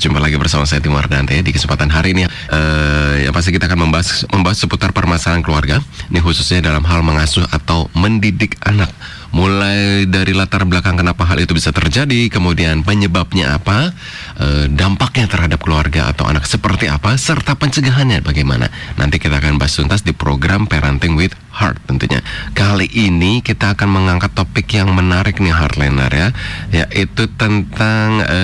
Jumpa lagi bersama saya Timur Dante di kesempatan hari ini. Uh, ya pasti kita akan membahas membahas seputar permasalahan keluarga. Ini khususnya dalam hal mengasuh atau mendidik anak mulai dari latar belakang kenapa hal itu bisa terjadi, kemudian penyebabnya apa, e, dampaknya terhadap keluarga atau anak seperti apa, serta pencegahannya bagaimana. Nanti kita akan bahas tuntas di program Parenting with Heart tentunya. Kali ini kita akan mengangkat topik yang menarik nih Heartliner ya, yaitu tentang e,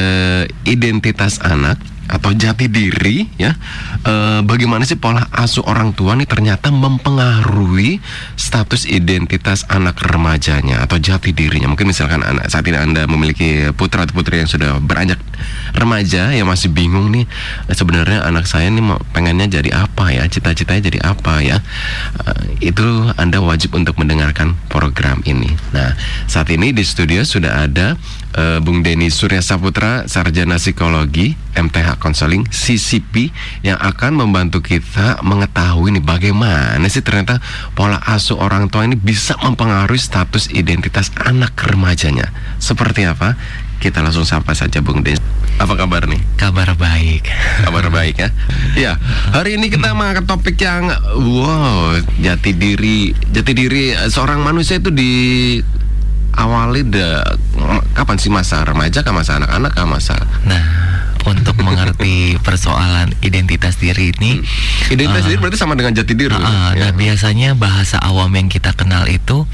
identitas anak atau jati diri ya. E, bagaimana sih pola asuh orang tua nih ternyata mempengaruhi status identitas anak remajanya atau jati dirinya? Mungkin misalkan anak saat ini anda memiliki putra atau putri yang sudah beranjak remaja yang masih bingung nih sebenarnya anak saya nih pengennya jadi apa ya cita-citanya jadi apa ya e, itu anda wajib untuk mendengarkan program ini nah saat ini di studio sudah ada e, Bung Denny Surya Saputra sarjana psikologi MTH Konseling CCP yang akan membantu kita mengetahui nih bagaimana sih ternyata pola asuh orang tua ini bisa mempengaruhi status identitas anak remajanya. Seperti apa? Kita langsung sapa saja Bung Des. Apa kabar nih? Kabar baik. Kabar baik ya. Ya, hari ini kita mengangkat topik yang wow, jati diri, jati diri seorang manusia itu di awali de kapan sih masa remaja ke masa anak-anak ke masa Nah, untuk mengerti persoalan identitas diri ini hmm. identitas uh, diri berarti sama dengan jati diri. Uh, uh, ya. Nah, biasanya bahasa awam yang kita kenal itu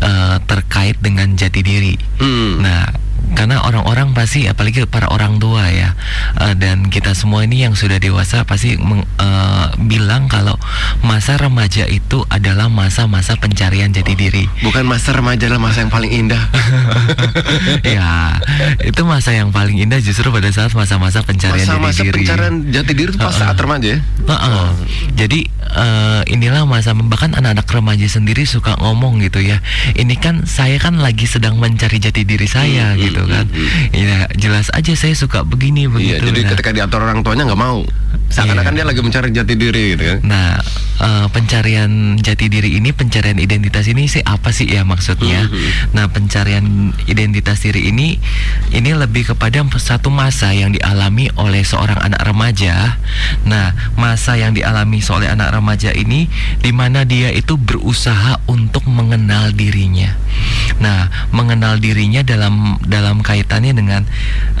uh, terkait dengan jati diri. Hmm. Nah, karena orang-orang pasti apalagi para orang tua ya uh, dan kita semua ini yang sudah dewasa pasti meng, uh, bilang kalau masa remaja itu adalah masa-masa pencarian jati diri. Bukan masa remaja adalah masa yang paling indah. ya, itu masa yang paling indah justru pada saat masa-masa pencarian masa -masa jati diri. pencarian jati diri itu pas uh, saat remaja ya. Uh, uh. Oh. Jadi uh, inilah masa bahkan anak-anak remaja sendiri suka ngomong gitu ya. Ini kan saya kan lagi sedang mencari jati diri saya hmm, gitu gitu kan. Iya, jelas aja saya suka begini iya, begitu. Iya, jadi nah. ketika diatur orang tuanya nggak mau. Seakan-akan iya. dia lagi mencari jati diri gitu kan. Nah, uh, pencarian jati diri ini, pencarian identitas ini sih apa sih ya maksudnya? Mm -hmm. Nah, pencarian identitas diri ini ini lebih kepada satu masa yang dialami oleh seorang anak remaja. Nah, masa yang dialami oleh anak remaja ini di mana dia itu berusaha untuk mengenal dirinya. Nah, mengenal dirinya dalam dalam kaitannya dengan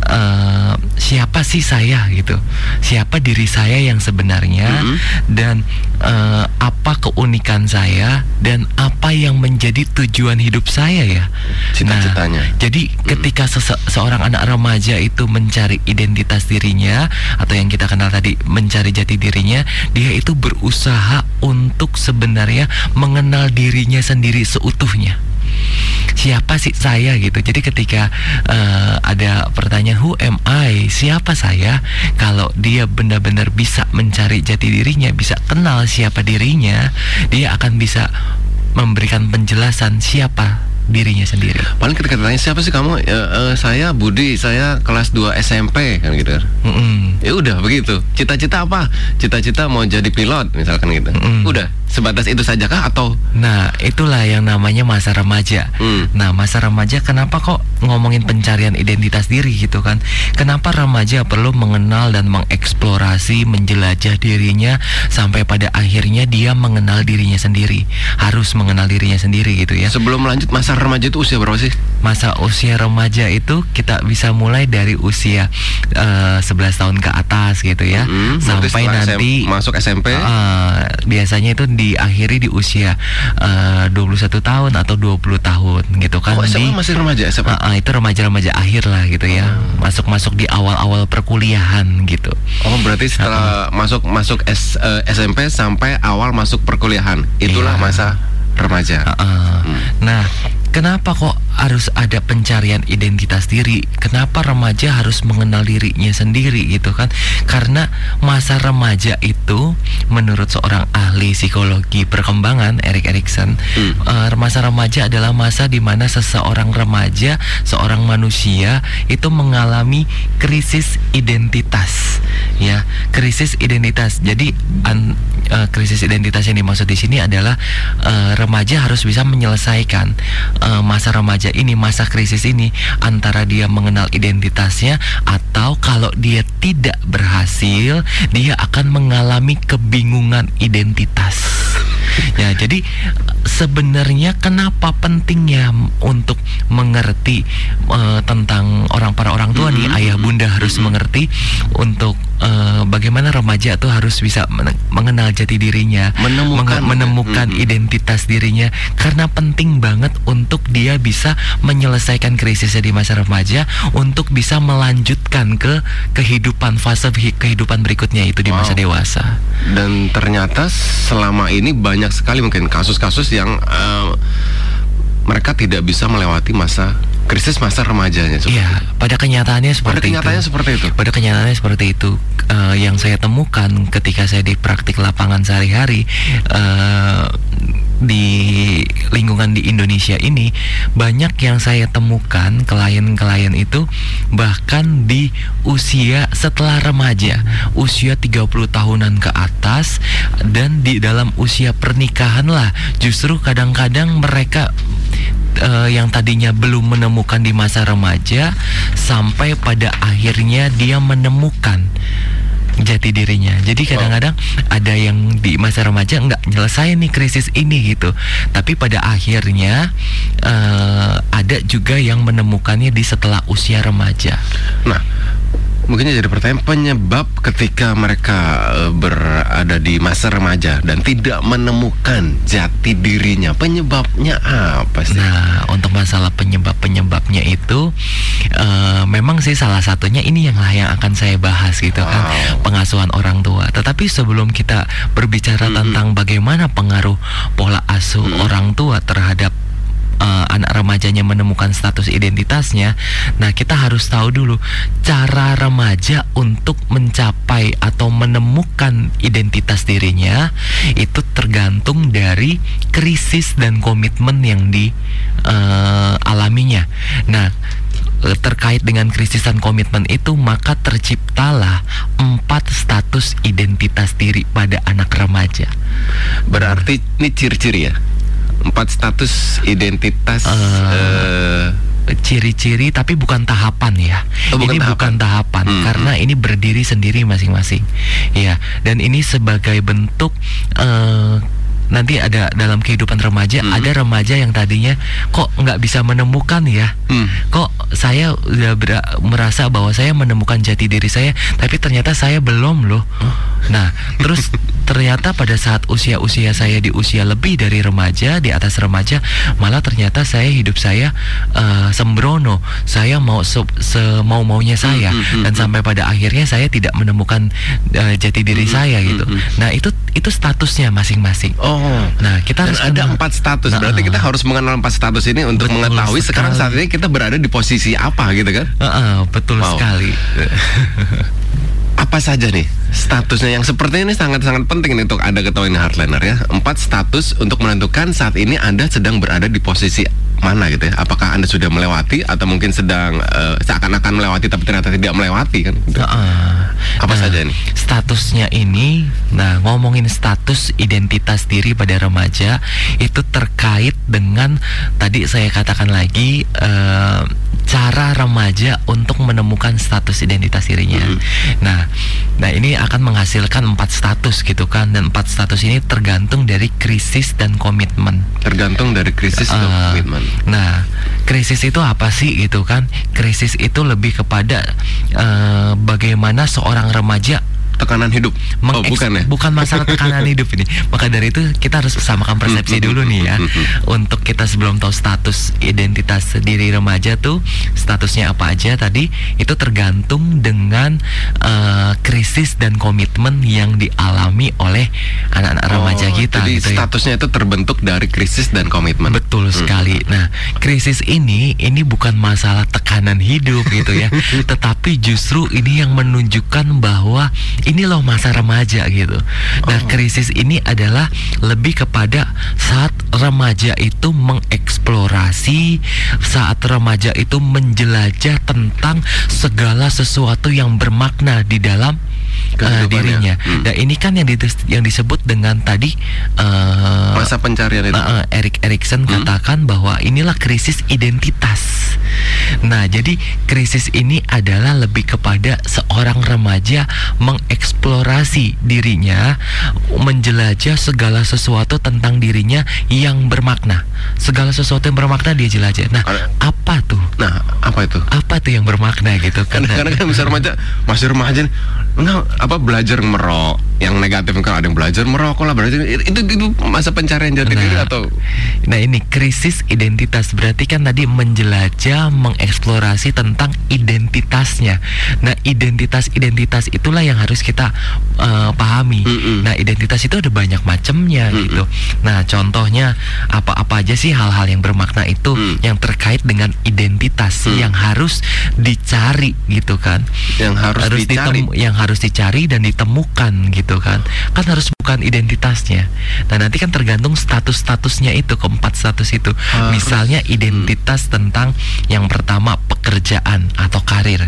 uh, siapa sih saya gitu. Siapa diri saya yang sebenarnya mm -hmm. dan uh, apa keunikan saya dan apa yang menjadi tujuan hidup saya ya. Cita-citanya. Nah, jadi mm -hmm. ketika sese seorang anak remaja itu mencari identitas dirinya atau yang kita kenal tadi mencari jati dirinya, dia itu berusaha untuk sebenarnya mengenal dirinya sendiri seutuhnya siapa sih saya gitu. Jadi ketika uh, ada pertanyaan who am I, siapa saya? Kalau dia benar-benar bisa mencari jati dirinya, bisa kenal siapa dirinya, dia akan bisa memberikan penjelasan siapa dirinya sendiri. Paling ketika ditanya siapa sih kamu? E, e, saya Budi, saya kelas 2 SMP kan gitu. Mm -mm. Ya udah begitu. Cita-cita apa? Cita-cita mau jadi pilot misalkan gitu. Mm -mm. Udah sebatas itu saja kah atau? Nah itulah yang namanya masa remaja. Mm. Nah masa remaja kenapa kok ngomongin pencarian identitas diri gitu kan? Kenapa remaja perlu mengenal dan mengeksplorasi, menjelajah dirinya sampai pada akhirnya dia mengenal dirinya sendiri. Harus mengenal dirinya sendiri gitu ya. Sebelum lanjut masa masa remaja itu usia berapa sih? Masa usia remaja itu kita bisa mulai dari usia uh, eh, 11 tahun ke atas gitu ya. Mm -hmm. Sampai nanti SM, masuk SMP. Uh, biasanya itu diakhiri di usia eh, uh, 21 tahun atau 20 tahun gitu kan. Oh, SMA di, masih remaja SMA? Uh, uh, itu remaja-remaja akhir lah gitu ya. Masuk-masuk di awal-awal perkuliahan gitu. Oh, berarti setelah uh, masuk masuk S, uh, SMP sampai awal masuk perkuliahan. Itulah iya. masa remaja. Uh, uh. Hmm. Nah, Kenapa kok harus ada pencarian identitas diri? Kenapa remaja harus mengenal dirinya sendiri gitu kan? Karena masa remaja itu menurut seorang ahli psikologi perkembangan Erik Erikson, hmm. uh, masa remaja adalah masa di mana seseorang remaja, seorang manusia itu mengalami krisis identitas, ya, krisis identitas. Jadi an, uh, krisis identitas yang dimaksud di sini adalah uh, remaja harus bisa menyelesaikan uh, masa remaja ini masa krisis ini antara dia mengenal identitasnya atau kalau dia tidak berhasil dia akan mengalami kebingungan identitas. Ya, jadi sebenarnya kenapa pentingnya untuk mengerti uh, tentang orang para orang tua mm -hmm. nih ayah bunda harus mm -hmm. mengerti untuk uh, bagaimana remaja tuh harus bisa mengenal jati dirinya, menemukan menemukan mm -hmm. identitas dirinya karena penting banget untuk dia bisa menyelesaikan krisisnya di masa remaja untuk bisa melanjutkan ke kehidupan fase kehidupan berikutnya itu di masa dewasa. Dan ternyata selama ini banyak sekali mungkin kasus-kasus yang uh, mereka tidak bisa melewati masa krisis masa remajanya. Iya, pada kenyataannya seperti pada kenyataannya itu. seperti itu. Pada kenyataannya seperti itu. Uh, yang saya temukan ketika saya di praktik lapangan sehari-hari uh, di lingkungan di Indonesia ini banyak yang saya temukan klien-klien itu bahkan di usia setelah remaja, usia 30 tahunan ke atas dan di dalam usia pernikahan lah. Justru kadang-kadang mereka uh, yang tadinya belum menemukan di masa remaja sampai pada akhirnya dia menemukan jati dirinya. Jadi kadang-kadang ada yang di masa remaja nggak nyelesain nih krisis ini gitu. Tapi pada akhirnya uh, ada juga yang menemukannya di setelah usia remaja. Nah, mungkin jadi pertanyaan penyebab ketika mereka uh, berada di masa remaja dan tidak menemukan jati dirinya penyebabnya apa sih? Nah untuk masalah penyebab penyebabnya itu uh, memang sih salah satunya ini yang lah yang akan saya bahas gitu kan, wow. kan pengasuhan orang tua. Tetapi sebelum kita berbicara -hmm. tentang bagaimana pengaruh pola asuh -hmm. orang tua terhadap uh, anak remajanya menemukan status identitasnya, nah kita harus tahu dulu cara remaja untuk mencapai atau menemukan identitas dirinya itu tergantung dari krisis dan komitmen yang dialaminya. Uh, nah, eh, terkait dengan krisis dan komitmen itu maka terciptalah empat status identitas diri pada anak remaja. Berarti ini ciri-ciri ya? Empat status identitas uh, ciri-ciri tapi bukan tahapan ya. Oh, bukan ini tahapan. bukan tahapan hmm, karena hmm. ini berdiri sendiri masing-masing. Ya, dan ini sebagai bentuk uh, nanti ada dalam kehidupan remaja hmm. ada remaja yang tadinya kok nggak bisa menemukan ya hmm. kok saya udah merasa bahwa saya menemukan jati diri saya tapi ternyata saya belum loh oh. Ternyata pada saat usia-usia saya di usia lebih dari remaja di atas remaja malah ternyata saya hidup saya uh, sembrono saya mau se, se mau maunya saya hmm, hmm, dan hmm. sampai pada akhirnya saya tidak menemukan uh, jati diri hmm, saya gitu hmm, nah itu itu statusnya masing-masing oh Nah, kita harus ada empat status. Nah, Berarti kita harus mengenal empat status ini untuk betul mengetahui sekali. sekarang saat ini kita berada di posisi apa gitu kan? Uh, uh, betul wow. sekali. apa saja nih statusnya yang seperti ini sangat-sangat penting nih untuk Anda ketahui Heartliner ya. Empat status untuk menentukan saat ini Anda sedang berada di posisi mana gitu ya? Apakah anda sudah melewati atau mungkin sedang uh, seakan-akan melewati tapi ternyata tidak melewati kan? Gitu. Uh, Apa nah, saja nih? Statusnya ini, nah ngomongin status identitas diri pada remaja itu terkait dengan tadi saya katakan lagi uh, cara remaja untuk menemukan status identitas dirinya. Mm -hmm. Nah, nah ini akan menghasilkan empat status gitu kan dan empat status ini tergantung dari krisis dan komitmen. Tergantung dari krisis uh, dan komitmen. Nah, krisis itu apa sih gitu kan? Krisis itu lebih kepada uh, bagaimana seorang remaja tekanan hidup. oh, bukan ya? Bukan masalah tekanan hidup ini. Maka dari itu kita harus samakan persepsi dulu nih ya. Untuk kita sebelum tahu status identitas diri remaja tuh statusnya apa aja tadi itu tergantung dengan uh, krisis dan komitmen yang dialami oleh anak-anak oh, remaja kita. Jadi gitu ya. statusnya ya. itu terbentuk dari krisis dan komitmen. Betul hmm. sekali. Nah, krisis ini ini bukan masalah tekanan hidup gitu ya, tetapi justru ini yang menunjukkan bahwa ini loh masa remaja gitu. Nah, oh. krisis ini adalah lebih kepada saat remaja itu mengeksplorasi, saat remaja itu menjelajah tentang segala sesuatu yang bermakna di dalam uh, dirinya. Hmm. Dan ini kan yang di- yang disebut dengan tadi uh, Masa pencarian itu. Nah, eh, Erik Erikson Hmm. katakan bahwa inilah krisis identitas. Nah, jadi krisis ini adalah lebih kepada seorang remaja mengeksplorasi dirinya, menjelajah segala sesuatu tentang dirinya yang bermakna. Segala sesuatu yang bermakna dia jelajah. Nah, Ada- apa tuh? Nah, apa itu? Apa tuh yang bermakna gitu? Karena, Karena karena kan bisa remaja masih remaja nih, enggak apa belajar merok yang negatif kan ada yang belajar merokok lah belajar itu itu masa pencarian jati diri Nah. atau Nah ini krisis identitas berarti kan tadi menjelajah, mengeksplorasi tentang identitasnya. Nah identitas-identitas itulah yang harus kita eh, pahami. Mm-mm. Nah identitas itu ada banyak macamnya Mm-mm. gitu. Nah contohnya apa-apa aja sih hal-hal yang bermakna itu Mm. yang terkait dengan identitas Mm. yang harus dicari gitu kan. yang harus, dicari ditemu- yang harus dicari dan ditemukan gitu kan. Kan harus bukan identitasnya. Nah nanti kan tergantung status-statusnya itu keempat status itu. Harus. misalnya identitas tentang yang pertama pekerjaan atau karir.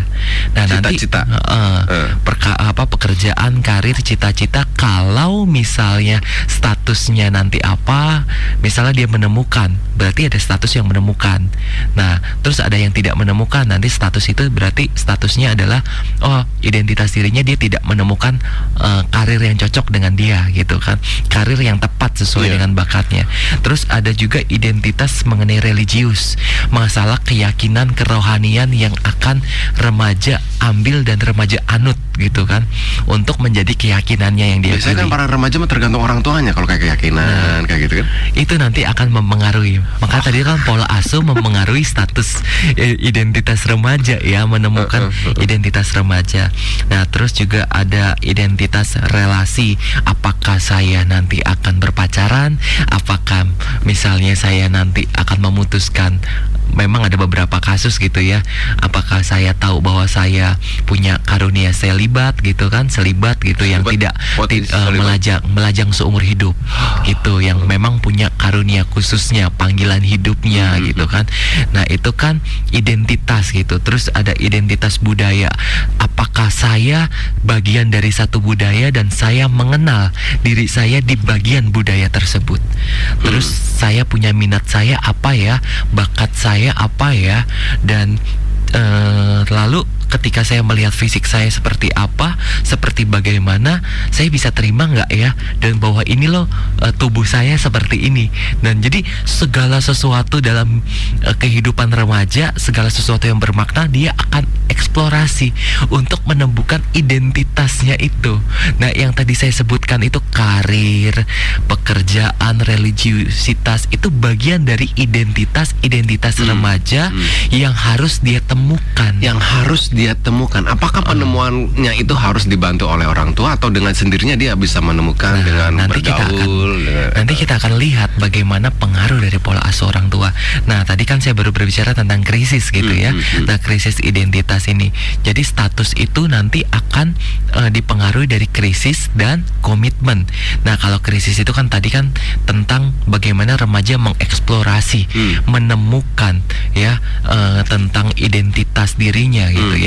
Nah nanti Cita-cita. eh, Eh. perka- apa pekerjaan karir cita-cita kalau misalnya statusnya nanti apa misalnya dia menemukan berarti ada status yang menemukan. Nah terus ada yang tidak menemukan nanti status itu berarti statusnya adalah oh identitas dirinya dia tidak menemukan eh, karir yang cocok dengan dia gitu kan karir yang tepat sesuai Iya. dengan bakatnya terus ada juga identitas mengenai religius masalah keyakinan kerohanian yang akan remaja ambil dan remaja anut gitu kan untuk menjadi keyakinannya yang dia biasanya kan pilih. para remaja tergantung orang tuanya kalau kayak keyakinan kayak gitu kan itu nanti akan mempengaruhi. Maka tadi kan pola asuh mempengaruhi status eh, identitas remaja ya, menemukan Uh, uh, uh. identitas remaja. Nah, terus juga ada identitas relasi. Apakah saya nanti akan berpacaran? Apakah misalnya saya nanti akan memutuskan Memang ada beberapa kasus gitu ya. Apakah saya tahu bahwa saya punya karunia selibat gitu kan, selibat gitu yang Selibat? tidak What ti- selibat? melajang melajang seumur hidup gitu yang memang punya karunia khususnya panggilan hidupnya Hmm. gitu kan nah itu kan identitas gitu terus ada identitas budaya apakah saya bagian dari satu budaya dan saya mengenal diri saya di bagian budaya tersebut terus saya punya minat saya apa ya bakat saya apa ya dan eh, lalu ketika saya melihat fisik saya seperti apa, seperti bagaimana, saya bisa terima nggak ya? Dan bahwa ini loh eh, tubuh saya seperti ini. Dan jadi segala sesuatu dalam eh, kehidupan remaja, segala sesuatu yang bermakna, dia akan eksplorasi untuk menemukan identitasnya itu. Nah, yang tadi saya sebutkan itu karir, pekerjaan, religiusitas itu bagian dari identitas identitas Hmm. remaja Hmm. yang harus dia temukan. yang harus dia temukan apakah penemuannya itu harus dibantu oleh orang tua atau dengan sendirinya dia bisa menemukan Nah, dengan nanti kita akan dengan- nanti kita akan lihat bagaimana pengaruh dari pola asuh orang tua. Nah, tadi kan saya baru berbicara tentang krisis gitu Hmm, ya. hmm, hmm. Nah, krisis identitas ini. Jadi status itu nanti akan eh, dipengaruhi dari krisis dan komitmen. Nah, kalau krisis itu kan tadi kan tentang bagaimana remaja mengeksplorasi, Hmm. menemukan ya eh, tentang identitas dirinya gitu Hmm. ya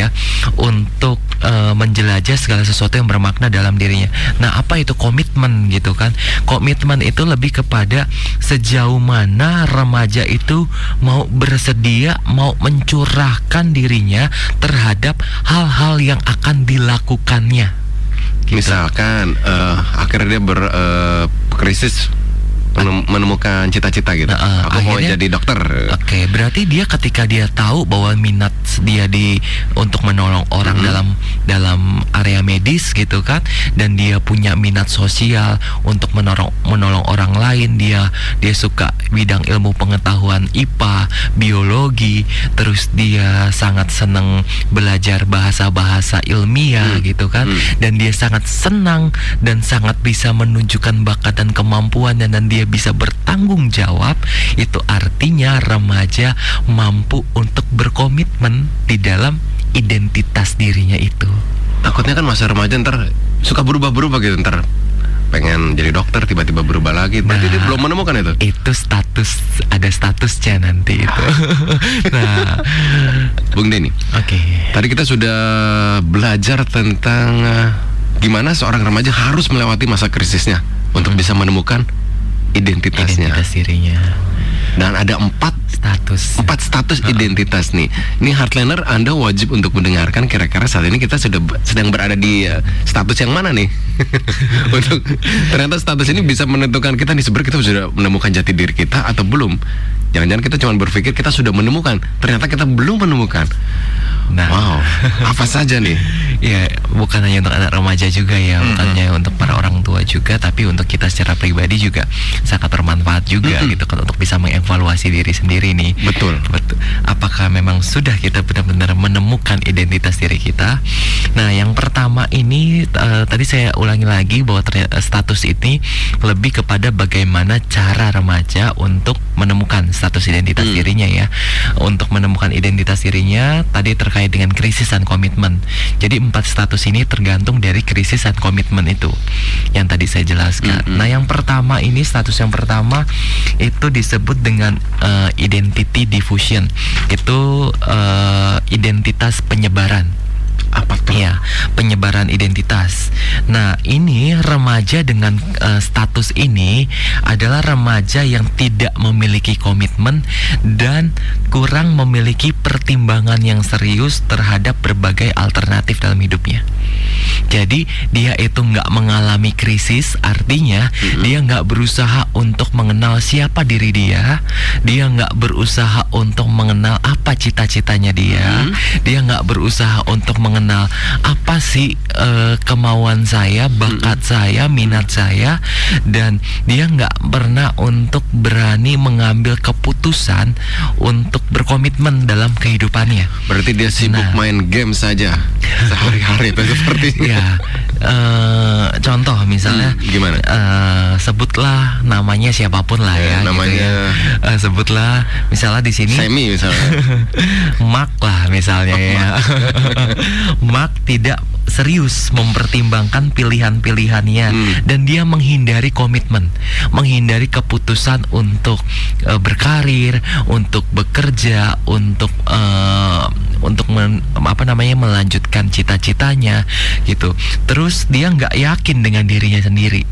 untuk eh, menjelajah segala sesuatu yang bermakna dalam dirinya. Nah, apa itu komitmen gitu kan? Komitmen itu lebih kepada sejauh mana remaja itu mau bersedia mau mencurahkan dirinya terhadap hal-hal yang akan dilakukannya. Gitu. misalkan eh, akhirnya dia berkrisis menemukan cita-cita gitu Nah, eh, aku mau akhirnya- jadi dokter Oke, berarti dia ketika dia tahu bahwa minat dia di untuk menolong orang Mhm. dalam dalam area medis gitu kan, dan dia punya minat sosial untuk menolong menolong orang lain, dia dia suka bidang ilmu pengetahuan IPA, biologi, terus dia sangat senang belajar bahasa-bahasa ilmiah Hmm. gitu kan, Hmm. dan dia sangat senang dan sangat bisa menunjukkan bakat dan kemampuan dan, dan dia bisa bertanggung jawab itu artinya remaja mampu untuk berkomitmen di dalam identitas dirinya itu. Takutnya kan masa remaja ntar suka berubah-berubah gitu ntar pengen jadi dokter tiba-tiba berubah lagi. Berarti Nah. dia belum menemukan itu? itu status ada statusnya nanti itu. Nah. Bung Denny oke. tadi kita sudah belajar tentang eh, gimana seorang remaja harus melewati masa krisisnya untuk bisa menemukan identitasnya. Identitas dirinya. Dan ada empat Status. empat status identitas nih. Ini Heartliner Anda wajib untuk mendengarkan kira-kira saat ini kita sudah sedang berada di eh, status yang mana nih? untuk ternyata status ini bisa menentukan kita nih sebenarnya kita sudah menemukan jati diri kita atau belum. Jangan-jangan kita cuma berpikir kita sudah menemukan, ternyata kita belum menemukan. Nah. Wow, apa saja nih? Ya, bukan hanya untuk anak remaja juga ya, bukan hanya untuk para orang tua juga, tapi untuk kita secara pribadi juga sangat bermanfaat juga gitu kan untuk bisa mengevaluasi diri sendiri nih. Betul. Betul. Apakah memang sudah kita benar-benar menemukan identitas diri kita? Nah, yang pertama ini eh, tadi saya ulangi lagi bahwa ternyata status ini lebih kepada bagaimana cara remaja untuk menemukan status identitas Hmm. dirinya ya. Untuk menemukan identitas dirinya tadi terkait dengan krisis dan komitmen. Jadi empat status ini tergantung dari krisis dan komitmen itu yang tadi saya jelaskan. Mm-mm. Nah, yang pertama ini status yang pertama itu disebut dengan eh, identity diffusion. Itu eh, identitas penyebaran. Apa tuh? Iya, penyebaran identitas. Nah, ini remaja dengan eh, status ini adalah remaja yang tidak memiliki komitmen dan kurang memiliki pertimbangan yang serius terhadap berbagai alternatif dalam hidupnya. Jadi dia itu nggak mengalami krisis, artinya Mhm. dia nggak berusaha untuk mengenal siapa diri dia, dia nggak berusaha untuk mengenal apa cita-citanya dia, Mhm. dia nggak berusaha untuk mengenal apa sih eh, kemauan saya, bakat saya, minat saya, dan dia nggak pernah untuk berani mengambil keputusan untuk berkomitmen dalam kehidupannya. Berarti dia sibuk Nah. main game saja sehari-hari itu seperti Ya, eh, contoh misalnya, Hmm, gimana? eh, sebutlah namanya siapa pun lah Ya, ya, gitu namanya- ya. Eh, sebutlah misalnya di sini Semi misalnya. Mark lah misalnya ya. Mark tidak serius mempertimbangkan pilihan-pilihannya Hmm. dan dia menghindari komitmen, menghindari keputusan untuk eh, berkarir, untuk bekerja, untuk eh, untuk men- apa namanya melanjutkan cita-citanya gitu. Terus dia nggak yakin dengan dirinya sendiri.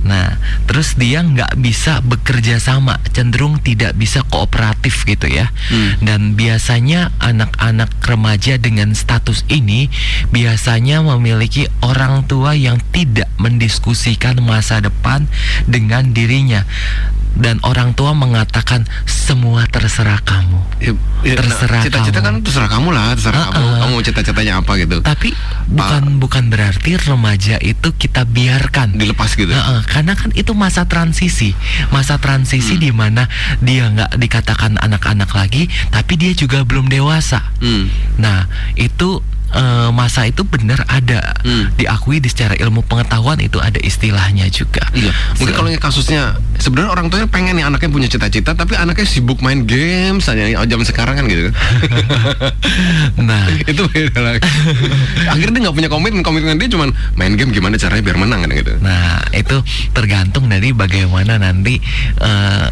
Nah, terus dia nggak bisa bekerja sama, cenderung tidak bisa kooperatif gitu ya. Hmm. Dan biasanya anak-anak remaja dengan status ini biasanya memiliki orang tua yang tidak mendiskusikan masa depan dengan dirinya. Dan orang tua mengatakan semua terserah kamu. Ya, ya, nah, Terserah cita-cita kamu. kan terserah kamu lah, terserah kamu. Uh-uh. Kamu mau cita-citanya apa gitu. Tapi bukan bukan berarti remaja itu kita biarkan Dilepas gitu. Heeh, karena kan itu masa transisi, masa transisi Hmm. di mana dia nggak dikatakan anak-anak lagi, tapi dia juga belum dewasa. Hmm. Nah, itu eh, masa itu benar ada Hmm. diakui di secara ilmu pengetahuan itu ada istilahnya juga. Iya, mungkin kalau yang kasusnya sebenarnya orang tuanya pengen nih anaknya punya cita-cita, tapi anaknya sibuk main game saja oh, zaman sekarang kan gitu. nah, itu beda lagi. Akhirnya dia nggak punya komitmen, komitmen dia cuma main game gimana caranya biar menang kan gitu. Nah, itu tergantung dari bagaimana nanti eh,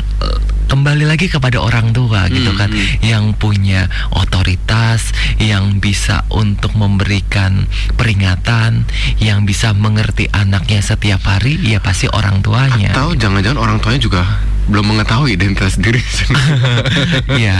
kembali lagi kepada orang tua gitu Hmm, kan hmm. yang punya otoritas, yang bisa untuk memberikan peringatan, yang bisa mengerti anaknya setiap hari, ya pasti orang tuanya. Atau jangan-jangan orang tuanya juga belum mengetahui identitas diri sendiri. ya,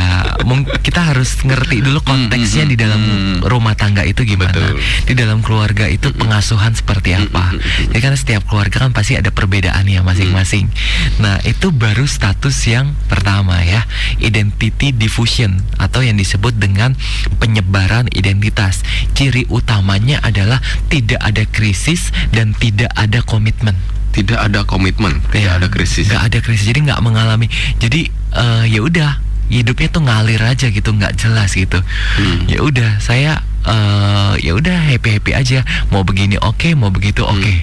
kita harus ngerti dulu konteksnya Hmm, di dalam rumah tangga itu gimana, Betul. di dalam keluarga itu pengasuhan seperti apa. Jadi kan setiap keluarga kan pasti ada perbedaannya masing-masing. Nah, itu baru status yang pertama ya, identity diffusion atau yang disebut dengan penyebaran identitas. Ciri utamanya adalah tidak ada krisis dan tidak ada komitmen. Tidak ada komitmen, tidak Ya, ada krisis. nggak ada krisis jadi nggak mengalami jadi eh, ya udah hidupnya tuh ngalir aja gitu nggak jelas gitu Hmm. ya udah saya eh, ya udah happy happy aja mau begini oke mau begitu oke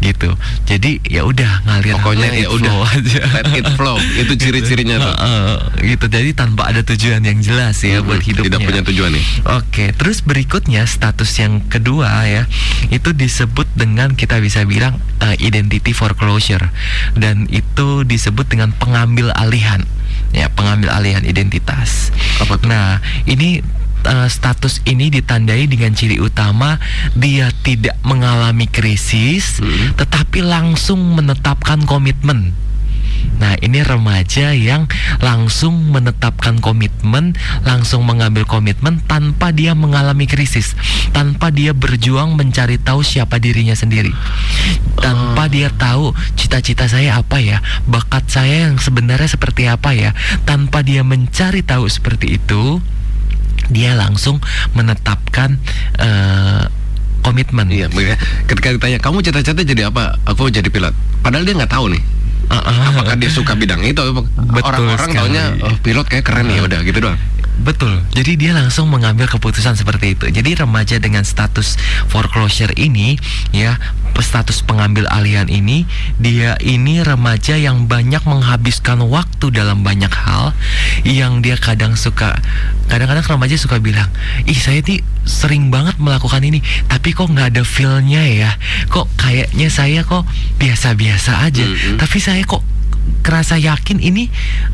gitu jadi ya udah ngalir Hmm. Pokoknya ya udah aja let it flow. Itu ciri-cirinya tuh. Heeh, gitu jadi tanpa ada tujuan yang jelas ya buat Hmm, hidupnya Tidak punya tujuan nih. Oke, terus berikutnya status yang kedua ya, itu disebut dengan kita bisa bilang uh, identity foreclosure dan itu disebut dengan pengambil alihan. Ya, pengambil alihan identitas. Apa tuh? Nah, ini eh, status ini ditandai dengan ciri utama dia tidak mengalami krisis, Hmm. tetapi langsung menetapkan komitmen. Nah, ini remaja yang langsung menetapkan komitmen, langsung mengambil komitmen tanpa dia mengalami krisis, tanpa dia berjuang mencari tahu siapa dirinya sendiri. Tanpa dia tahu cita-cita saya apa ya, bakat saya yang sebenarnya seperti apa ya, tanpa dia mencari tahu seperti itu, dia langsung menetapkan eh, komitmen. Iya, ketika ditanya kamu cita-cita jadi apa? Aku jadi pilot. Padahal dia nggak tahu nih. Uh-uh. Apakah dia suka bidang itu? Orang-orang taunya oh, pilot kayak keren ya udah gitu doang. Betul. Jadi dia langsung mengambil keputusan seperti itu. Jadi remaja dengan status foreclosure ini ya, status pengambil alihan ini, dia ini remaja yang banyak menghabiskan waktu dalam banyak hal yang dia kadang suka kadang-kadang remaja suka bilang, "Ih, saya nih sering banget melakukan ini, tapi kok nggak ada feel-nya ya. Kok kayaknya saya kok biasa-biasa aja. Mm-mm. Tapi saya kok kerasa yakin ini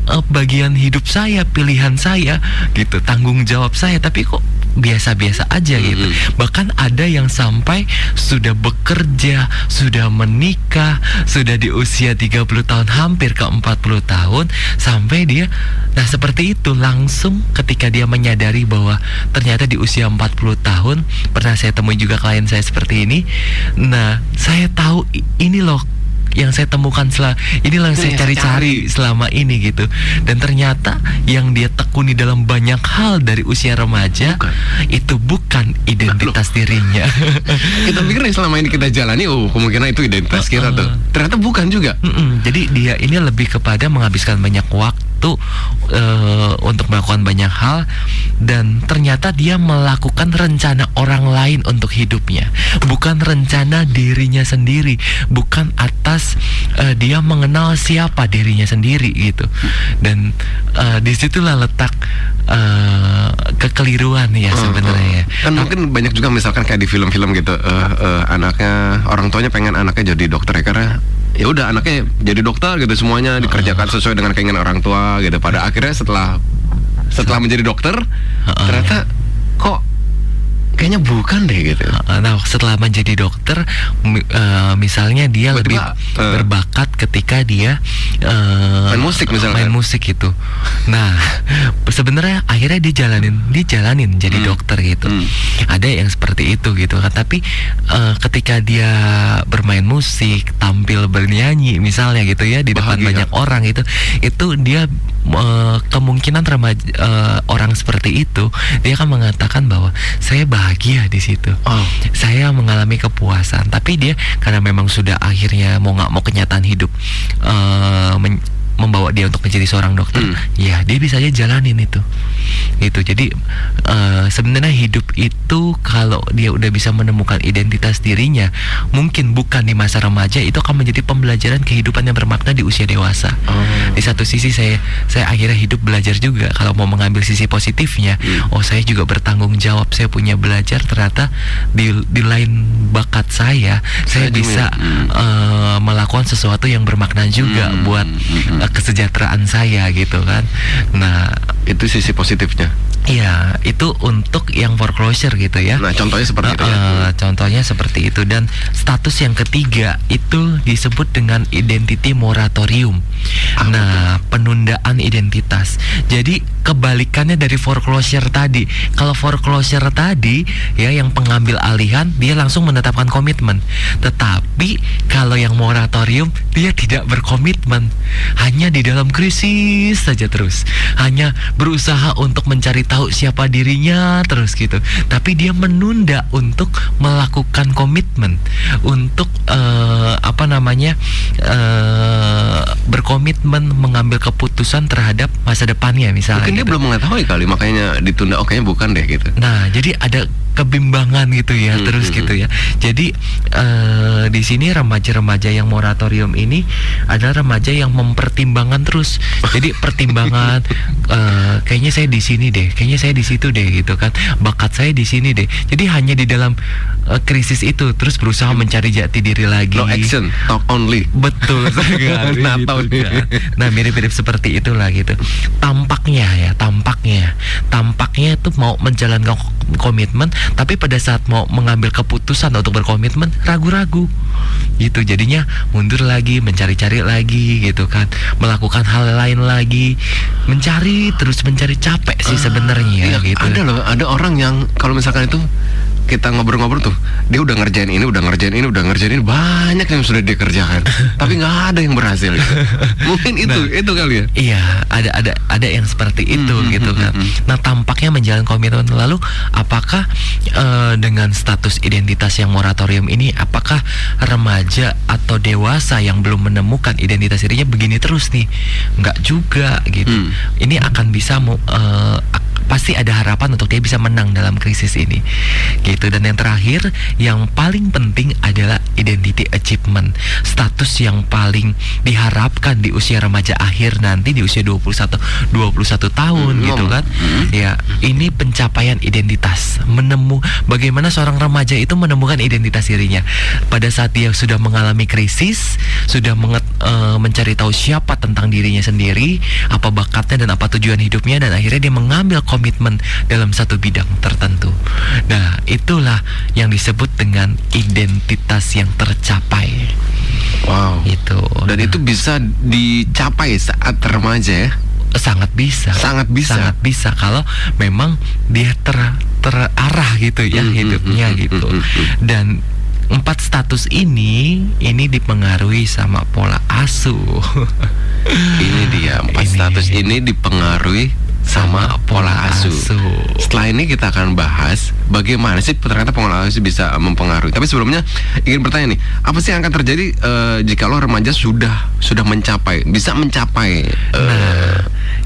eh, bagian hidup saya, pilihan saya gitu, tanggung jawab saya, tapi kok biasa-biasa aja gitu. Mm-mm. Bahkan ada yang sampai sudah bekerja, sudah menikah, sudah di usia 30 tahun hampir ke 40 tahun sampai dia nah seperti itu langsung ketika dia menyadari bahwa ternyata di usia 40 tahun pernah saya temui juga klien saya seperti ini. Nah, saya tahu ini loh yang saya temukan setelah inilah yang Ini saya yang saya cari-cari selama ini gitu dan ternyata yang dia tekuni dalam banyak hal dari usia remaja Bukan. itu bukan identitas dirinya Kita pikir yang selama ini kita jalani, oh kemungkinan itu identitas kita tuh. Ternyata bukan juga. Mm-mm, jadi dia ini lebih kepada menghabiskan banyak waktu eh, untuk melakukan banyak hal dan ternyata dia melakukan rencana orang lain untuk hidupnya, bukan rencana dirinya sendiri, bukan atas eh, dia mengenal siapa dirinya sendiri gitu. Dan eh, di situlah letak eh, kekeliruan ya Hmm, sebenarnya. Kan mungkin banyak juga misalkan kayak di film-film gitu, eh, eh, anaknya orang tuanya pengen anaknya jadi dokter ya karena ya udah anaknya jadi dokter gitu semuanya dikerjakan sesuai dengan keinginan orang tua gitu. Pada akhirnya setelah setelah menjadi dokter ternyata kok kayaknya bukan deh gitu. Uh, Nah, setelah menjadi dokter, uh, misalnya dia lebih Tiba-tiba, uh, berbakat ketika dia uh, Main musik misalkan. main musik itu. Nah, sebenarnya akhirnya dia jalanin, dia jalanin jadi Hmm. dokter gitu. Hmm. Ada yang seperti itu gitu kan. Tapi uh, ketika dia bermain musik, tampil bernyanyi misalnya gitu ya di depan Bahagia. banyak orang itu, itu dia uh, kemungkinan remaja uh, orang seperti itu dia akan mengatakan bahwa saya bahagia di situ Oh. saya mengalami kepuasan tapi dia karena memang sudah akhirnya mau nggak mau kenyataan hidup eh, men- membawa dia untuk menjadi seorang dokter Hmm. ya dia bisa aja jalanin itu itu jadi eh, sebenarnya hidup itu kalau dia udah bisa menemukan identitas dirinya mungkin bukan di masa remaja itu akan menjadi pembelajaran kehidupan yang bermakna di usia dewasa Oh. di satu sisi saya saya akhirnya hidup belajar juga kalau mau mengambil sisi positifnya Hmm. oh saya juga bertanggung jawab saya punya belajar ternyata di di lain bakat saya saya, Saya bisa hmm. eh, melakukan sesuatu yang bermakna juga Hmm, buat hmm, eh, kesejahteraan saya gitu kan nah Itu sisi positifnya. Iya, itu untuk yang foreclosure gitu ya. Nah, contohnya seperti itu ya. Contohnya seperti itu dan status yang ketiga itu disebut dengan identity moratorium. Apa nah, penundaan identitas. Jadi kebalikannya dari foreclosure tadi. Kalau foreclosure tadi ya yang pengambil alihan dia langsung menetapkan komitmen. Tetapi kalau yang moratorium dia tidak berkomitmen. Hanya di dalam krisis saja terus. Hanya berusaha untuk mencari tahu siapa dirinya terus gitu. Tapi dia menunda untuk melakukan komitmen untuk eh, apa namanya eh, berkomitmen mengambil keputusan terhadap masa depannya misalnya. Mungkin dia gitu. belum mengetahui kali makanya ditunda. Oh, kayaknya bukan deh gitu. Nah, jadi ada kebimbangan gitu ya Hmm, terus hmm, gitu ya jadi eh, di sini remaja-remaja yang moratorium ini adalah remaja yang mempertimbangkan terus jadi pertimbangan eh, kayaknya saya di sini deh kayaknya saya di situ deh gitu kan bakat saya di sini deh jadi hanya di dalam eh, krisis itu terus berusaha mencari jati diri lagi No action, talk only. Betul sekali. Natal gitu nih. kan. Nah mirip-mirip seperti itulah gitu. Tampaknya ya, tampaknya, tampaknya itu mau menjalankan komitmen, tapi pada saat mau mengambil keputusan untuk berkomitmen ragu-ragu. Gitu jadinya mundur lagi, mencari-cari lagi gitu kan, melakukan hal lain lagi, mencari terus mencari capek sih sebenarnya Iya, gitu. Ada loh, ada orang yang kalau misalkan itu kita ngobrol-ngobrol tuh, dia udah ngerjain ini, udah ngerjain ini, udah ngerjain ini, banyak yang sudah dikerjakan, tapi nggak ada yang berhasil. gitu. Mungkin itu, itu kali ya. Iya, ada ada ada yang seperti itu Hmm, gitu hmm, kan. hmm, hmm. Nah, tampaknya menjalin komitmen lalu apakah eh, dengan status identitas yang moratorium ini apakah remaja atau dewasa yang belum menemukan identitas dirinya begini terus nih? Enggak juga gitu. Hmm. Ini akan bisa ak- pasti ada harapan untuk dia bisa menang dalam krisis ini. Gitu dan yang terakhir yang paling penting adalah identity achievement. Status yang paling diharapkan di usia remaja akhir nanti di usia 21 21 tahun Hmm, gitu kan. Ya, ini pencapaian identitas. Menemu bagaimana seorang remaja itu menemukan identitas dirinya pada saat dia sudah mengalami krisis, sudah menget- eh, mencari tahu siapa tentang dirinya sendiri, apa bakatnya dan apa tujuan hidupnya dan akhirnya dia mengambil komitmen dalam satu bidang tertentu. Nah, itulah yang disebut dengan identitas yang tercapai. Wow. Itu. Dan Nah, itu bisa dicapai saat remaja ya. sangat bisa. Sangat bisa. Sangat bisa kalau memang dia ter terarah gitu ya Hmm, hmm, hidupnya hmm, hmm, gitu. hmm. Dan empat status ini ini dipengaruhi sama pola asuh. Ini dia empat Ini. status ini dipengaruhi sama pola asuh. Setelah ini kita akan bahas bagaimana sih ternyata pola asuh bisa mempengaruhi. Tapi sebelumnya ingin bertanya nih, apa sih yang akan terjadi eh, jika lo remaja sudah sudah mencapai, bisa mencapai eh, Nah,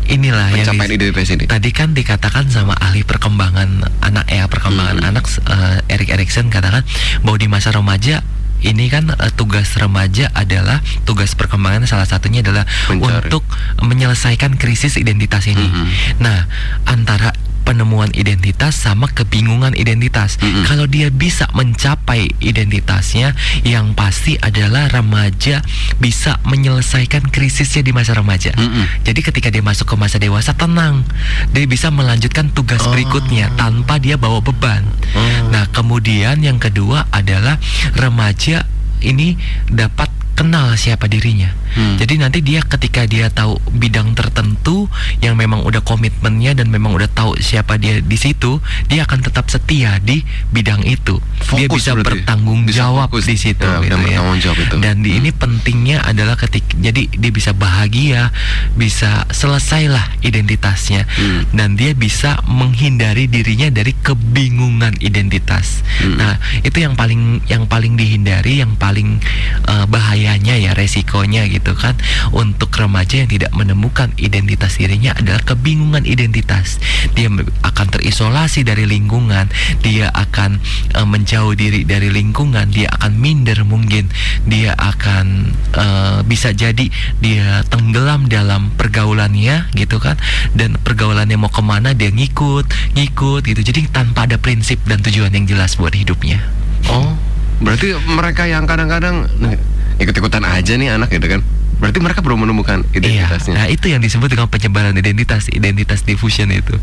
inilah yang pencapaian dis- identitas ini? tadi kan dikatakan sama ahli perkembangan anak ya perkembangan Hmm. anak eh, Erik Erikson katakan bahwa di masa remaja ini kan eh, tugas remaja adalah tugas perkembangan salah satunya adalah Mencari. untuk menyelesaikan krisis identitas ini. Mhm. Nah, antara penemuan identitas sama kebingungan identitas. Mhm. Kalau dia bisa mencapai identitasnya, yang pasti adalah remaja bisa menyelesaikan krisisnya di masa remaja. Mhm. Jadi ketika dia masuk ke masa dewasa tenang, dia bisa melanjutkan tugas Oh. berikutnya tanpa dia bawa beban. Oh. Nah, kemudian yang kedua adalah remaja ini dapat kenal siapa dirinya. Hmm. Jadi nanti dia ketika dia tahu bidang tertentu yang memang udah komitmennya dan memang udah tahu siapa dia di situ, dia akan tetap setia di bidang itu. dia Fokus bisa berarti. bertanggung Bisa jawab fokus. di situ Ya, gitu dan ya. jawab itu. Dan di Hmm. ini pentingnya adalah ketika jadi dia bisa bahagia, bisa selesailah identitasnya Hmm. dan dia bisa menghindari dirinya dari kebingungan identitas. Hmm. Nah, itu yang paling yang paling dihindari, yang paling eh, bahayanya ya resikonya gitu kan. Untuk remaja yang tidak menemukan identitas dirinya adalah kebingungan identitas. Dia akan terisolasi dari lingkungan, dia akan eh, menjauh diri dari lingkungan, dia akan minder mungkin, dia akan eh, bisa jadi dia tenggelam dalam pergaulannya gitu kan. Dan pergaulannya mau ke mana dia ngikut ngikut gitu. Jadi tanpa ada prinsip dan tujuan yang jelas buat hidupnya. Oh, berarti mereka yang kadang-kadang nah, ikut-ikutan aja nih anak gitu kan? Berarti mereka belum menemukan Iya, identitasnya. nah itu yang disebut dengan penyebaran identitas, identitas diffusion itu,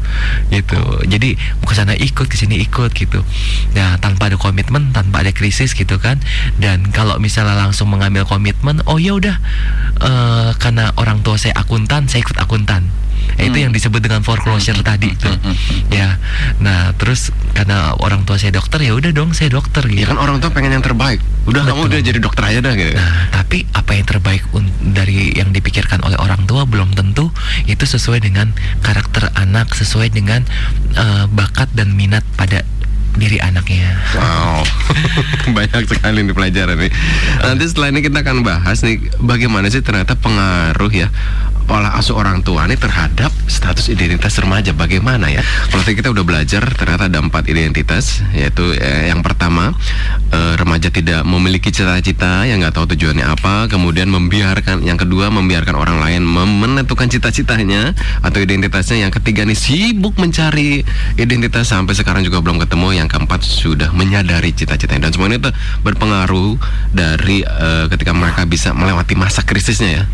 gitu. Jadi ke sana ikut, ke sini ikut gitu. Nah, tanpa ada komitmen, tanpa ada krisis gitu kan. Dan kalau misalnya langsung mengambil komitmen, oh ya udah, eh, karena orang tua saya akuntan, saya ikut akuntan. Nah, Itu Hmm. yang disebut dengan foreclosure tadi tuh. hmm, hmm. Ya, nah terus karena orang tua saya dokter ya udah dong saya dokter gitu. Ya kan orang tua pengen yang terbaik. Udah kamu Betul. udah jadi dokter aja dah gitu. Nah, tapi apa yang terbaik dari yang dipikirkan oleh orang tua belum tentu itu sesuai dengan karakter anak, sesuai dengan eh, bakat dan minat pada diri anaknya. Wow, banyak sekali nih pelajaran nih. Nanti setelah ini kita akan bahas nih bagaimana sih ternyata pengaruh ya pola asuh orang tua ini terhadap status identitas remaja. Bagaimana ya? Kalau kita udah belajar ternyata ada empat identitas yaitu eh, yang pertama eh, remaja tidak memiliki cita-cita yang nggak tahu tujuannya apa, kemudian membiarkan yang kedua membiarkan orang lain menentukan cita-citanya atau identitasnya, yang ketiga nih sibuk mencari identitas sampai sekarang juga belum ketemu, yang keempat sudah menyadari cita-citanya. Dan semua ini tuh berpengaruh dari eh, ketika mereka bisa melewati masa krisisnya ya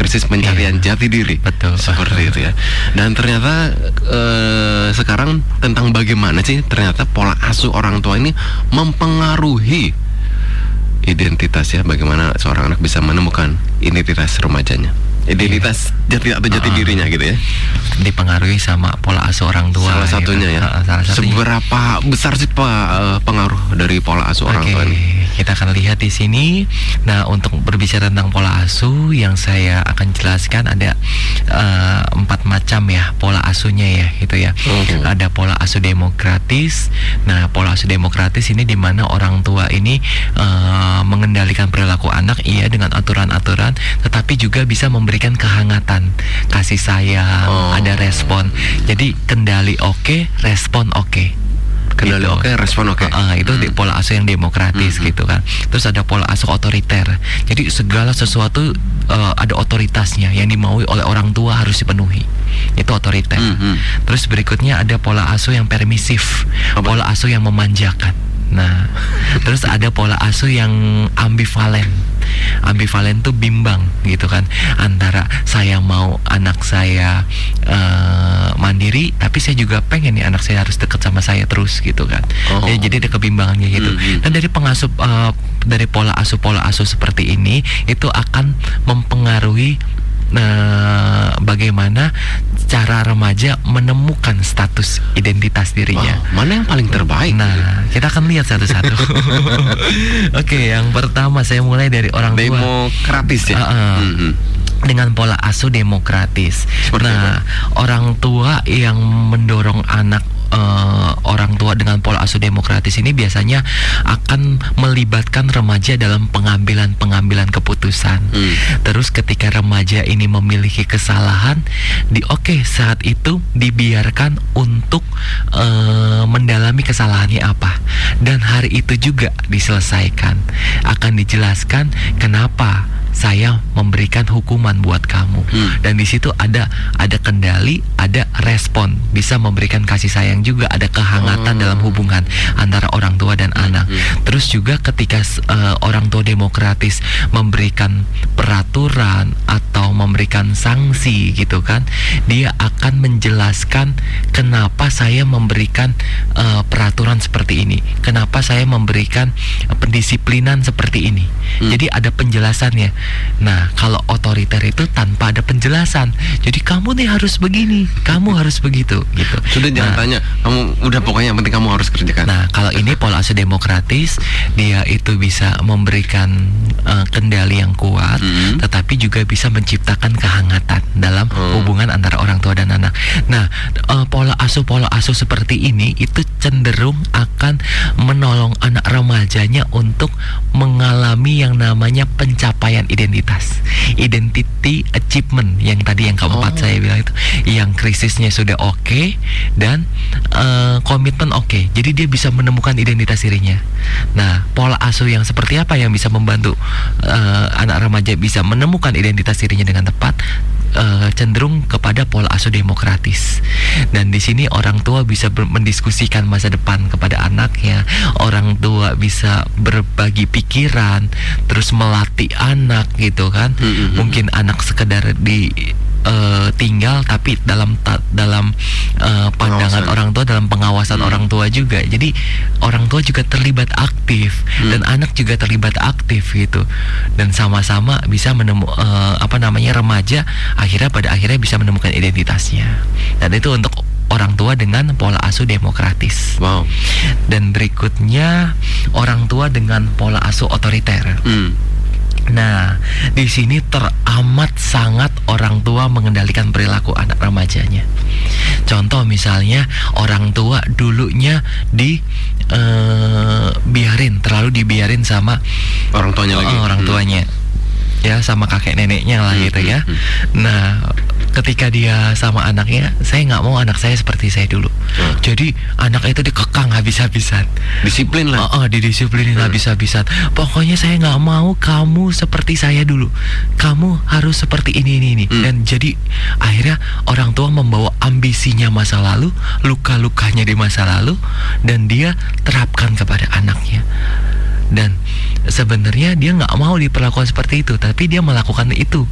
krisis pencarian Iya. jati diri Betul. seperti itu ya dan ternyata eh, sekarang tentang bagaimana sih ternyata pola asuh orang tua ini mempengaruhi identitas ya bagaimana seorang anak bisa menemukan identitas remajanya identitas jati atau jati Ah. dirinya gitu ya dipengaruhi sama pola asuh orang tua salah gitu. satunya ya Ah, salah satunya. seberapa besar sih Pak eh, pengaruh dari pola asuh orang Oke, tua ini kita akan lihat di sini. Nah, untuk berbicara tentang pola asuh, yang saya akan jelaskan ada eh, empat macam ya pola asuhnya ya, gitu ya. Oke. Ada pola asuh demokratis. Nah, pola asuh demokratis ini di mana orang tua ini eh, mengendalikan perilaku anak, iya dengan aturan-aturan, tetapi juga bisa memberikan kehangatan, kasih sayang, Oh. ada respon. Jadi kendali oke, respon oke. Kendali Gitu. oke respon oke Ah, itu di Hmm. pola asuh yang demokratis Mhm. gitu kan. Terus ada pola asuh otoriter. Jadi segala sesuatu eh, ada otoritasnya yang dimaui oleh orang tua harus dipenuhi. Itu otoriter. Mhm. Terus berikutnya ada pola asuh yang permisif, Apa? pola asuh yang memanjakan. Nah, terus ada pola asuh yang ambivalen. Ambivalen tuh bimbang gitu kan antara saya mau anak saya eh, mandiri, tapi saya juga pengen nih anak saya harus deket sama saya terus gitu kan. Oh. Ya, jadi ada kebimbangannya gitu. Mhm. Dan dari pengasuh eh, dari pola asuh pola asuh seperti ini itu akan mempengaruhi eh, bagaimana cara remaja menemukan status identitas dirinya. Wah, mana yang paling terbaik Nah, kita akan lihat satu-satu. Oke, yang pertama saya mulai dari orang tua demokratis ya Ah, ah. Mhm. dengan pola asuh demokratis. Seperti nah, orang tua yang mendorong anak eh, orang tua dengan pola asuh demokratis ini biasanya akan melibatkan remaja dalam pengambilan-pengambilan keputusan. Hmm. Terus ketika remaja ini memiliki kesalahan, di oke saat itu dibiarkan untuk eh, mendalami kesalahannya apa, dan hari itu juga diselesaikan. Akan dijelaskan kenapa saya memberikan hukuman buat kamu Hmm. dan di situ ada ada kendali ada respon bisa memberikan kasih sayang juga ada kehangatan Oh. dalam hubungan antara orang tua dan anak hmm. terus juga ketika eh, orang tua demokratis memberikan peraturan atau memberikan sanksi gitu kan dia akan menjelaskan kenapa saya memberikan eh, peraturan seperti ini kenapa saya memberikan pendisiplinan seperti ini Hmm. jadi ada penjelasannya nah kalau otoriter itu tanpa ada penjelasan jadi kamu nih harus begini kamu harus begitu gitu Sudah jangan Nah, tanya, kamu udah pokoknya yang penting kamu harus kerjakan. Nah, kalau ini pola asuh demokratis, dia itu bisa memberikan eh, kendali yang kuat, Mhm. tetapi juga bisa menciptakan kehangatan dalam Hmm. hubungan antara orang tua dan anak. Nah, eh, pola asuh pola asuh seperti ini itu cenderung akan menolong anak remajanya untuk mengalami yang namanya pencapaian identitas, identity achievement yang tadi yang keempat Oh. saya bilang itu, yang krisisnya sudah oke dan eh, komitmen oke. Jadi dia bisa menemukan identitas dirinya. Nah, pola asuh yang seperti apa yang bisa membantu eh, anak remaja bisa menemukan identitas dirinya dengan tepat? Eh, cenderung kepada pola asuh demokratis dan di sini orang tua bisa mendiskusikan masa depan kepada anaknya orang tua bisa berbagi pikiran terus melatih anak gitu kan hmm, hmm. mungkin anak sekedar di eh, tinggal tapi dalam ta- dalam eh, pandangan Pengawasan. orang tua dalam pengawasan Hmm. orang tua juga jadi orang tua juga terlibat aktif Hmm. dan anak juga terlibat aktif gitu dan sama-sama bisa menemu eh, apa namanya remaja akhirnya pada akhirnya bisa menemukan identitasnya dan itu untuk orang tua dengan pola asuh demokratis Wow. dan berikutnya orang tua dengan pola asuh otoriter Hmm. Nah, di sini teramat sangat orang tua mengendalikan perilaku anak remajanya. Contoh misalnya orang tua dulunya di eh, biarin terlalu dibiarin sama Orang tuanya lagi. eh, orang Hmm. tuanya. ya sama kakek neneknya lah Hmm, gitu hmm, ya. hmm. Nah, ketika dia sama anaknya, saya nggak mau anak saya seperti saya dulu. Hmm. Jadi anak itu dikekang habis-habisan. Disiplin lah. Oh, oh didisiplinin Hmm. habis-habisan. Pokoknya saya nggak mau kamu seperti saya dulu. Kamu harus seperti ini ini ini. Hmm. Dan jadi akhirnya orang tua membawa ambisinya masa lalu, luka-lukanya di masa lalu, dan dia terapkan kepada anaknya. Dan sebenarnya dia nggak mau diperlakukan seperti itu, tapi dia melakukan itu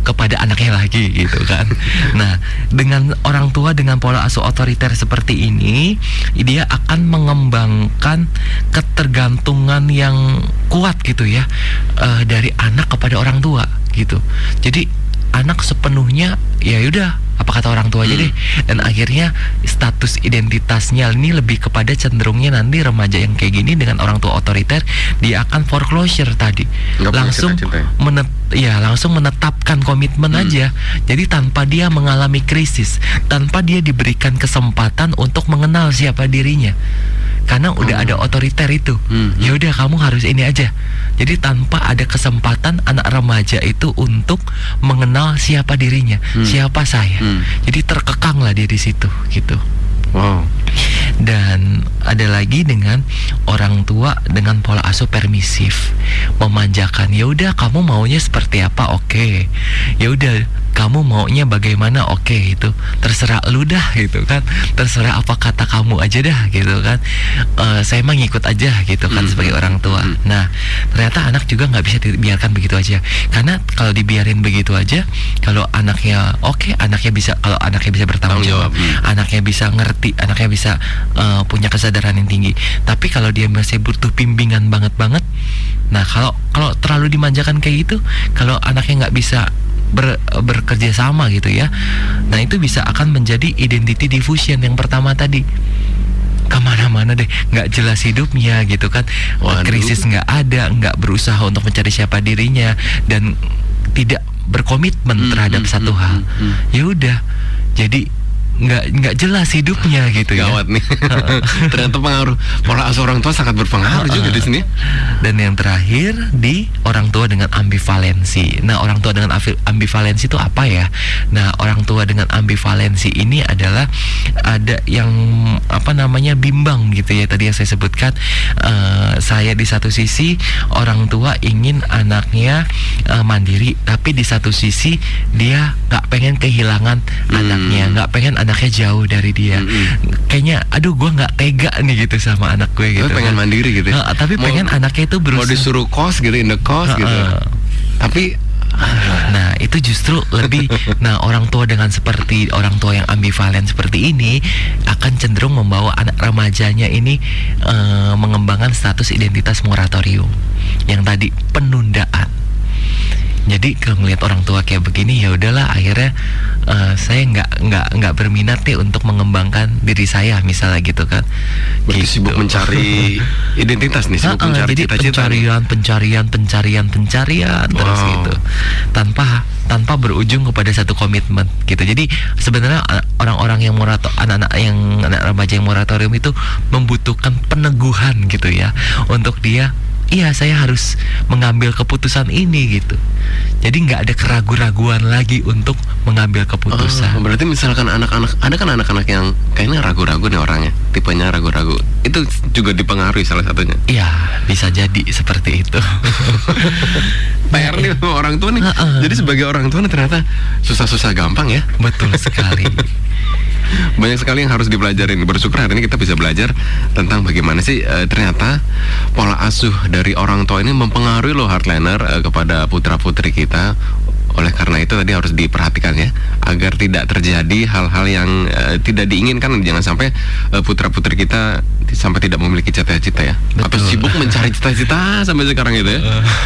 kepada anaknya lagi gitu kan. Nah, dengan orang tua dengan pola asuh otoriter seperti ini, dia akan mengembangkan ketergantungan yang kuat gitu ya eh, dari anak kepada orang tua gitu. Jadi anak sepenuhnya ya udah apa kata orang tua Hmm. deh dan akhirnya status identitasnya ini lebih kepada cenderungnya nanti remaja yang kayak gini dengan orang tua otoriter dia akan foreclosure tadi Nggak langsung ya? menet ya langsung menetapkan komitmen Hmm. aja jadi tanpa dia mengalami krisis tanpa dia diberikan kesempatan untuk mengenal siapa dirinya karena udah ada otoriter itu Hmm. ya udah kamu harus ini aja jadi tanpa ada kesempatan anak remaja itu untuk mengenal siapa dirinya Hmm. siapa saya Hmm. jadi terkekang lah dia di situ gitu Wow. dan ada lagi dengan orang tua dengan pola asuh permisif memanjakan ya udah kamu maunya seperti apa oke ya udah kamu maunya bagaimana oke itu terserah lu dah gitu kan terserah apa kata kamu aja dah gitu kan Eh, saya mah ngikut aja gitu kan Hmm. sebagai orang tua Hmm. nah ternyata anak juga nggak bisa dibiarkan begitu aja karena kalau dibiarin begitu aja kalau anaknya oke anaknya bisa kalau anaknya bisa bertanggung Tanggung jawab jawab, hmm. anaknya bisa ngerti, anaknya bisa uh, punya kesadaran yang tinggi. Tapi kalau dia masih butuh bimbingan banget banget, nah kalau kalau terlalu dimanjakan kayak gitu, kalau anaknya nggak bisa ber, bekerja sama gitu ya, nah itu bisa akan menjadi identity diffusion yang pertama tadi ke mana-mana deh nggak jelas hidupnya gitu kan Waduh. krisis nggak ada nggak berusaha untuk mencari siapa dirinya dan tidak berkomitmen Hmm, terhadap hmm, satu hmm, hal hmm, hmm. ya udah jadi nggak nggak jelas hidupnya gitu ya Gawat nih. Ternyata pengaruh pola asuh orang tua sangat berpengaruh juga di sini. dan yang terakhir di orang tua dengan ambivalensi. Nah, orang tua dengan ambi- ambivalensi itu apa ya? Nah, orang tua dengan ambivalensi ini adalah ada yang apa namanya bimbang gitu ya. Tadi yang saya sebutkan, eh, saya di satu sisi orang tua ingin anaknya eh, mandiri, tapi di satu sisi dia nggak pengen kehilangan Hmm. anaknya, nggak pengen anaknya jauh dari dia. Hmm, Kayaknya, aduh, gua nggak tega nih gitu sama anak gue gitu. Tapi pengen mandiri gitu. Heeh, tapi Mau- pengen anaknya itu Mau berusaha. disuruh kos gitu, in the kos gitu. Heeh. Tapi Nah, itu justru lebih nah orang tua dengan seperti orang tua yang ambivalen seperti ini akan cenderung membawa anak remajanya ini eh, mengembangkan status identitas moratorium yang tadi penundaan. Jadi kalau ngelihat orang tua kayak begini ya udahlah akhirnya eh, saya nggak nggak nggak berminat nih untuk mengembangkan diri saya misalnya gitu kan. berarti Gitu. sibuk mencari identitas nih, sibuk Heeh, mencari jadi cita-cita. pencarian, pencarian, pencarian, pencarian terus Wow. gitu, tanpa tanpa berujung kepada satu komitmen gitu. Jadi sebenarnya orang-orang yang morato, anak-anak yang anak remaja yang moratorium itu membutuhkan peneguhan gitu ya untuk dia. Iya, saya harus mengambil keputusan ini gitu. Jadi nggak ada keraguan-raguan lagi untuk mengambil Oh, keputusan. berarti misalkan anak-anak ada kan anak-anak yang kayaknya ragu-ragu nih orangnya, tipenya ragu-ragu. Itu juga dipengaruhi salah satunya. Iya, bisa jadi seperti itu. PR nih sama orang tua nih. Heeh. Jadi sebagai orang tua nih ternyata susah-susah gampang ya. Betul sekali. Banyak sekali yang harus dipelajarin. Bersyukur hari ini kita bisa belajar tentang bagaimana sih eh, ternyata pola asuh dari orang tua ini mempengaruhi loh hardliner eh, kepada putra-putri kita. Oleh karena itu tadi harus diperhatikan ya agar tidak terjadi hal-hal yang eh, tidak diinginkan. Jangan sampai eh, putra-putri kita sampai tidak memiliki cita-cita ya. Atau Betul. sibuk mencari cita-cita sampai sekarang itu ya.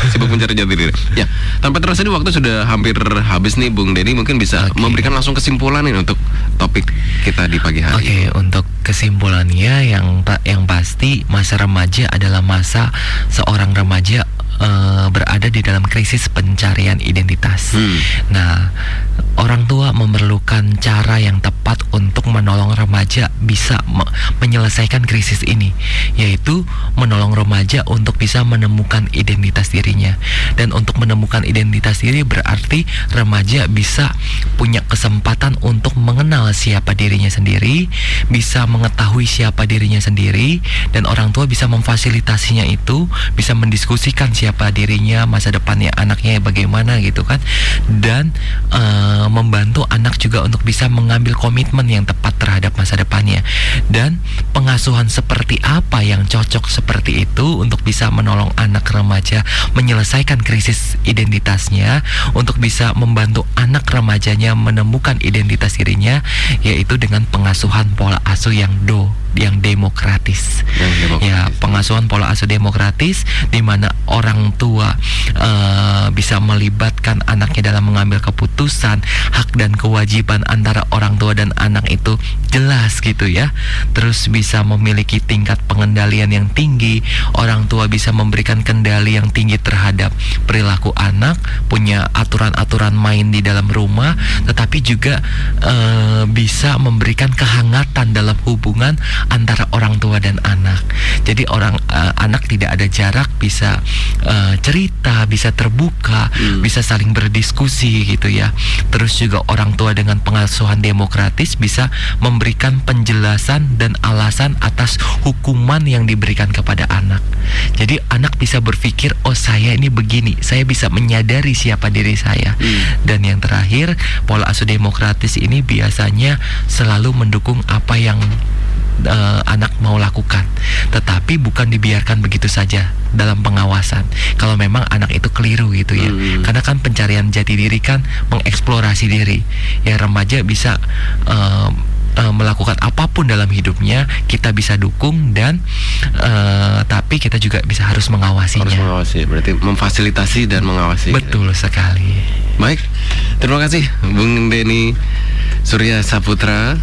Sibuk mencari jati diri. Ya tanpa terasa ini waktu sudah hampir habis nih Bung Denny mungkin bisa Oke. memberikan langsung kesimpulan nih untuk topik kita di pagi hari Oke, untuk kesimpulannya yang yang pasti masa remaja adalah masa seorang remaja eh, berada di dalam krisis pencarian identitas. Hmm. Nah, orang tua memerlukan cara yang tepat untuk menolong remaja bisa me- menyelesaikan krisis ini, yaitu menolong remaja untuk bisa menemukan identitas dirinya. dan untuk menemukan identitas diri berarti remaja bisa punya kesempatan untuk mengenal siapa dirinya sendiri, bisa mengetahui siapa dirinya sendiri dan orang tua bisa memfasilitasinya itu, bisa mendiskusikan siapa dirinya, masa depannya anaknya bagaimana gitu kan. Dan uh, membantu anak juga untuk bisa mengambil komitmen yang tepat terhadap masa depannya. Dan pengasuhan seperti apa yang cocok seperti itu untuk bisa menolong anak remaja menyelesaikan krisis identitasnya, untuk bisa membantu anak remajanya menemukan identitas dirinya yaitu dengan pengasuhan pola asuh yang do yang demokratis. Yang demokratis. Ya, pengasuhan pola asuh demokratis di mana orang tua uh, bisa melibatkan anaknya dalam mengambil keputusan, hak dan kewajiban antara orang tua dan anak itu jelas gitu ya. Terus bisa memiliki tingkat pengendalian yang tinggi, orang tua bisa memberikan kendali yang tinggi terhadap perilaku anak, punya aturan-aturan main di dalam rumah, tetapi juga uh, bisa memberikan kehangatan dalam hubungan antara orang tua dan anak. Jadi orang uh, anak tidak ada jarak, bisa uh, cerita, bisa terbuka, hmm. bisa saling berdiskusi gitu ya. Terus juga orang tua dengan pengasuhan demokratis bisa memberikan penjelasan dan alasan atas hukuman yang diberikan kepada anak. Jadi anak bisa berpikir, oh saya ini begini, saya bisa menyadari siapa diri saya. Hmm. Dan yang terakhir, pola asuh demokratis ini biasanya selalu mendukung apa yang uh, anak mau lakukan, tetapi bukan dibiarkan begitu saja dalam pengawasan. Kalau memang anak itu keliru gitu ya, hmm. karena kan pencarian jati diri kan mengeksplorasi diri. Ya remaja bisa uh, uh, melakukan apa pun dalam hidupnya kita bisa dukung dan uh, tapi kita juga bisa harus mengawasinya. Harus mengawasi, berarti memfasilitasi dan mengawasi. Betul gitu. sekali. Baik, terima kasih Bung Denny Surya Saputra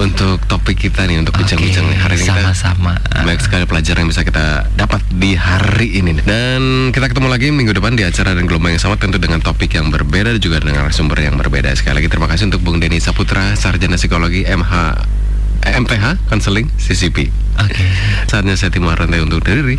untuk topik kita nih untuk bincang-bincang okay, hari ini sama-sama banyak sekali pelajaran yang bisa kita dapat di hari ini dan kita ketemu lagi minggu depan di acara dan gelombang yang sama tentu dengan topik yang berbeda dan juga dengan sumber yang berbeda sekali lagi terima kasih untuk Bung Denny Saputra sarjana psikologi MH eh, MPH Konseling CCP. Oke. Okay. Saatnya saya Timur Rantai untuk diri.